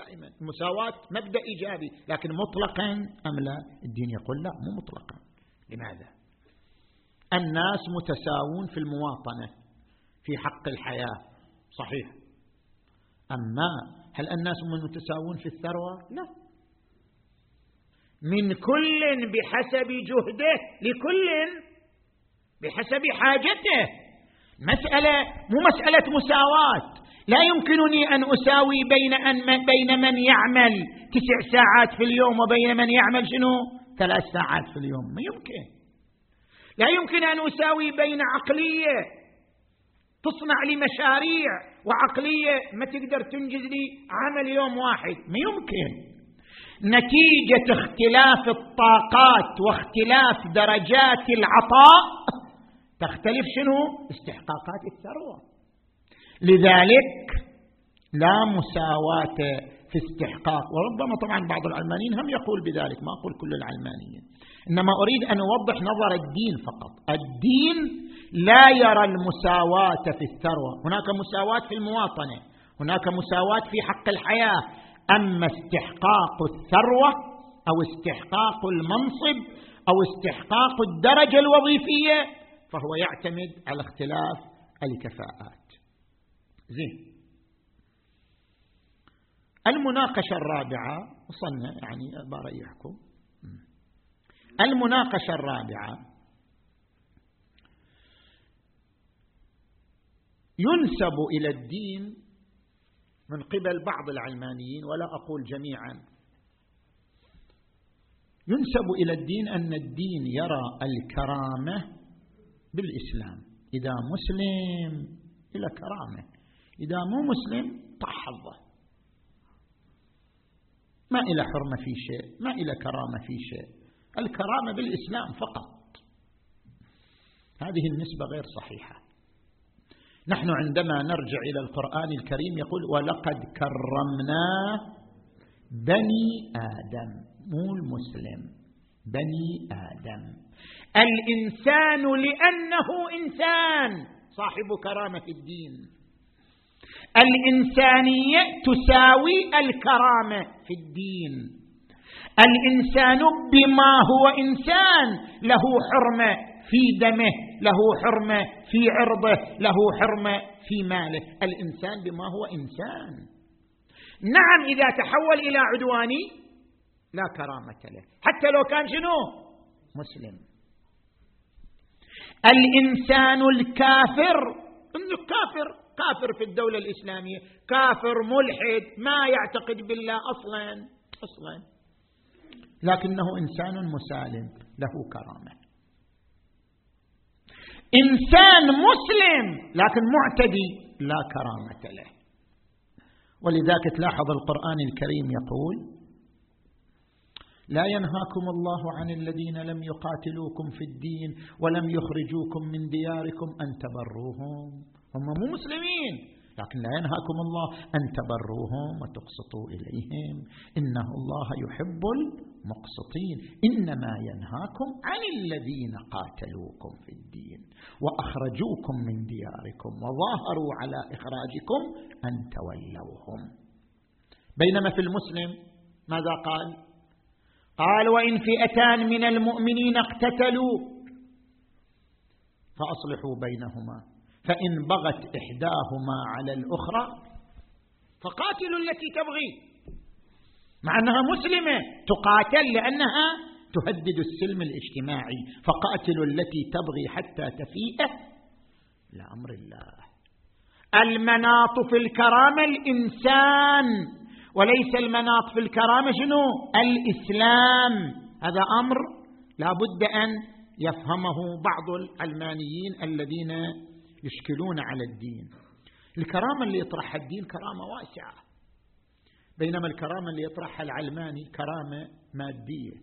دائما. المساواة مبدأ إيجابي. لكن مطلقا أم لا؟ الدين يقول لا مو مطلقا. لماذا؟ الناس متساوون في المواطنة في حق الحياة. صحيح. أما هل الناس متساوون في الثروة؟ لا. من كل بحسب جهده لكل بحسب حاجته. مسألة مو مسألة مساواة. لا يمكنني أن أساوي بين أن بين من يعمل تسع ساعات في اليوم وبين من يعمل شنو؟ ثلاث ساعات في اليوم. ما يمكن. لا يمكن أن أساوي بين عقلية تصنع لي مشاريع وعقلية ما تقدر تنجز لي عمل يوم واحد. ما يمكن. نتيجة اختلاف الطاقات واختلاف درجات العطاء تختلف شنو؟ استحقاقات الثروة. لذلك لا مساواة في استحقاق. وربما طبعا بعض العلمانيين هم يقول بذلك ما أقول كل العلمانيين. إنما أريد أن أوضح نظر الدين فقط. الدين لا يرى المساواة في الثروة. هناك مساواة في المواطنة هناك مساواة في حق الحياة. أما استحقاق الثروة أو استحقاق المنصب أو استحقاق الدرجة الوظيفية فهو يعتمد على اختلاف الكفاءات. زين. المناقشة الرابعة وصلنا يعني بريحكم المناقشة الرابعة ينسب إلى الدين من قبل بعض العلمانيين ولا أقول جميعا. ينسب إلى الدين أن الدين يرى الكرامة بالإسلام. إذا مسلم إلى كرامة. إذا مو مسلم طح حظه. ما إلى حرمة في شيء ما إلى كرامة في شيء. الكرامة بالإسلام فقط. هذه النسبة غير صحيحة. نحن عندما نرجع إلى القرآن الكريم يقول ولقد كرمنا بني آدم. مو المسلم بني آدم. الإنسان لأنه إنسان. صاحب كرامة الدين. الإنسانية تساوي الكرامة في الدين. الإنسان بما هو إنسان له حرمة في دمه له حرمة في عرضه له حرمة في ماله. الإنسان بما هو إنسان. نعم إذا تحول إلى عدواني لا كرامة له. حتى لو كان شنو؟ مسلم. الإنسان الكافر إنه كافر. كافر في الدولة الإسلامية كافر ملحد ما يعتقد بالله أصلا أصلا. لكنه إنسان مسالم له كرامة. إنسان مسلم لكن معتدي لا كرامة له. ولذلك تلاحظ القرآن الكريم يقول لا ينهاكم الله عن الذين لم يقاتلوكم في الدين ولم يخرجوكم من دياركم أن تبروهم. هم مو مسلمين. لكن لا ينهاكم الله أن تبروهم وتقسطوا إليهم. إنه الله يحب المقسطين. إنما ينهاكم عن الذين قاتلوكم في الدين وأخرجوكم من دياركم وظاهروا على إخراجكم أن تولوهم. بينما في المسلم ماذا قال؟ قال وإن فئتان من المؤمنين اقتتلوا فأصلحوا بينهما. فإن بغت إحداهما على الأخرى فقاتلوا التي تبغي مع أنها مسلمة تقاتل لأنها تهدد السلم الاجتماعي فقاتلوا التي تبغي حتى تفيء لأمر الله. المناط في الكرامة الإنسان وليس المناط في الكرامة شنو؟ الإسلام. هذا أمر لا بد أن يفهمه بعض العلمانيين الذين يشكلون على الدين. الكرامة اللي يطرحها الدين كرامة واسعة. بينما الكرامة اللي يطرحها العلماني كرامة مادية.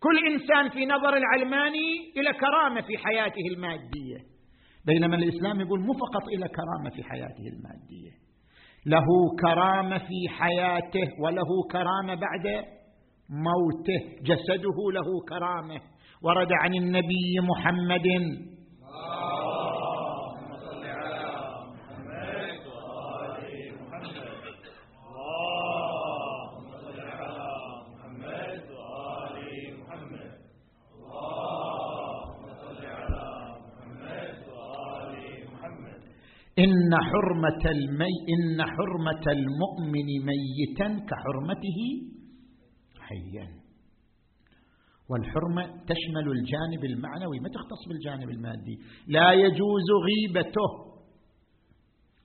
كل إنسان في نظر العلماني إلى كرامة في حياته المادية. بينما الإسلام يقول مو فقط إلى كرامة في حياته المادية. له كرامة في حياته وله كرامة بعد موته. جسده له كرامة. ورد عن النبي محمد إن حرمة المي إن حرمة المؤمن ميتا كحرمته حيا. والحرمة تشمل الجانب المعنوي. ما تختص بالجانب المادي؟ لا يجوز غيبته.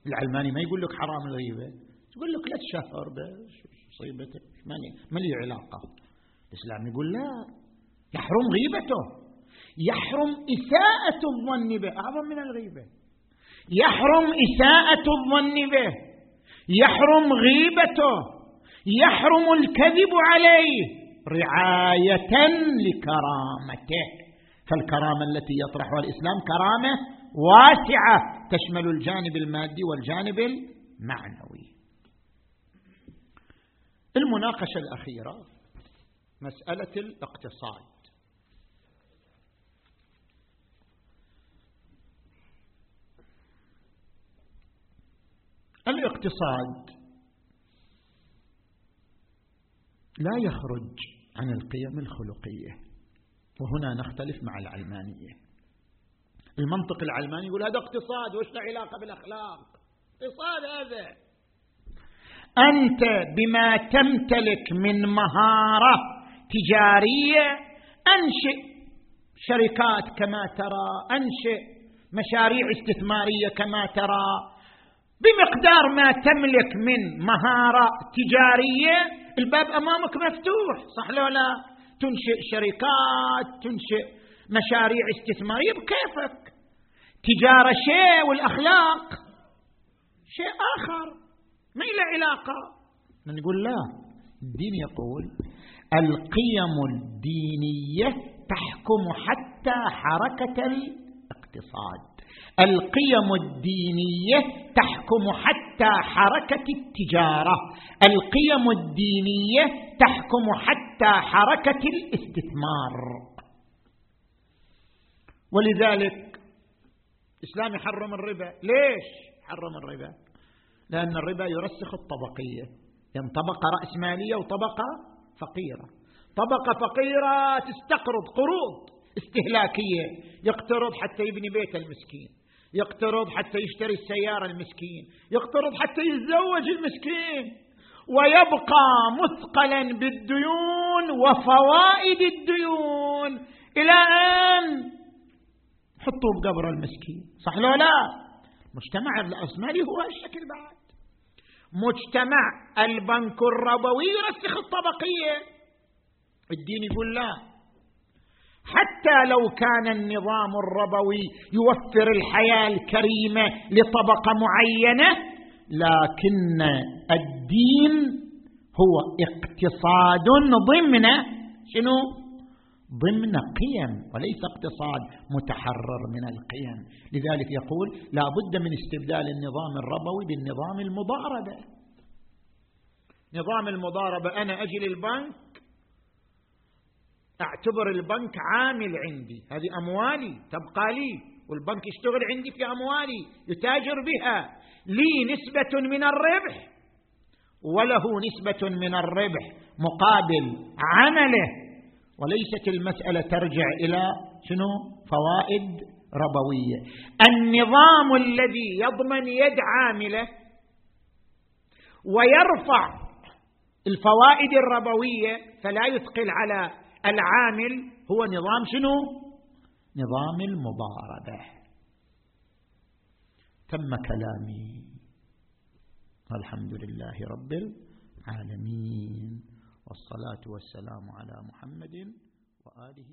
العلماني ما يقول لك حرام الغيبة. يقول لك لا تشهر مصيبته ما لي علاقة. الإسلام يقول لا. يحرم غيبته. يحرم إساءة الظن به. أعظم من الغيبة. يحرم إساءة الظن به يحرم غيبته يحرم الكذب عليه رعاية لكرامته. فالكرامة التي يطرحها الإسلام كرامة واسعة تشمل الجانب المادي والجانب المعنوي. المناقشة الأخيرة مسألة الاقتصاد. الاقتصاد لا يخرج عن القيم الخلقية. وهنا نختلف مع العلمانية. المنطق العلماني يقول هذا اقتصاد وش له علاقة بالأخلاق؟ اقتصاد هذا. أنت بما تمتلك من مهارة تجارية أنشئ شركات كما ترى أنشئ مشاريع استثمارية كما ترى بمقدار ما تملك من مهارة تجارية الباب أمامك مفتوح صح لو لا؟ تنشئ شركات تنشئ مشاريع استثمارية بكيفك. تجارة شيء والأخلاق شيء آخر ما له علاقة. نقول لا الدين يقول القيم الدينية تحكم حتى حركة الاقتصاد. القيم الدينية تحكم حتى حركة التجارة. القيم الدينية تحكم حتى حركة الاستثمار. ولذلك الإسلام يحرم الربا. ليش حرم الربا؟ لأن الربا يرسخ الطبقية. يعني طبقة رأسمالية وطبقة فقيرة. طبقة فقيرة تستقرض قروض. استهلاكية. يقترض حتى يبني بيت المسكين. يقترض حتى يشتري السيارة المسكين. يقترض حتى يتزوج المسكين. ويبقى مثقلا بالديون وفوائد الديون إلى أن حطوه بقبر المسكين. صح لو لا؟ مجتمع الأصمالي هو الشكل بعد. مجتمع البنك الربوي يرسخ الطبقية. الدين يقول لا. حتى لو كان النظام الربوي يوفر الحياة الكريمة لطبقة معينة لكن الدين هو اقتصاد ضمن شنو؟ ضمن قيم وليس اقتصاد متحرر من القيم. لذلك يقول لا بد من استبدال النظام الربوي بالنظام المضاربة. نظام المضاربة أنا أجي للبنك أعتبر البنك عامل عندي. هذه أموالي. تبقى لي. والبنك يشتغل عندي في أموالي. يتاجر بها. لي نسبة من الربح. وله نسبة من الربح. مقابل عمله. وليست المسألة ترجع إلى شنو؟ فوائد ربوية. النظام الذي يضمن يد عامله ويرفع الفوائد الربوية فلا يثقل على العامل هو نظام شنو؟ نظام المضاربة. تم كلامي. الحمد لله رب العالمين. والصلاة والسلام على محمد وآله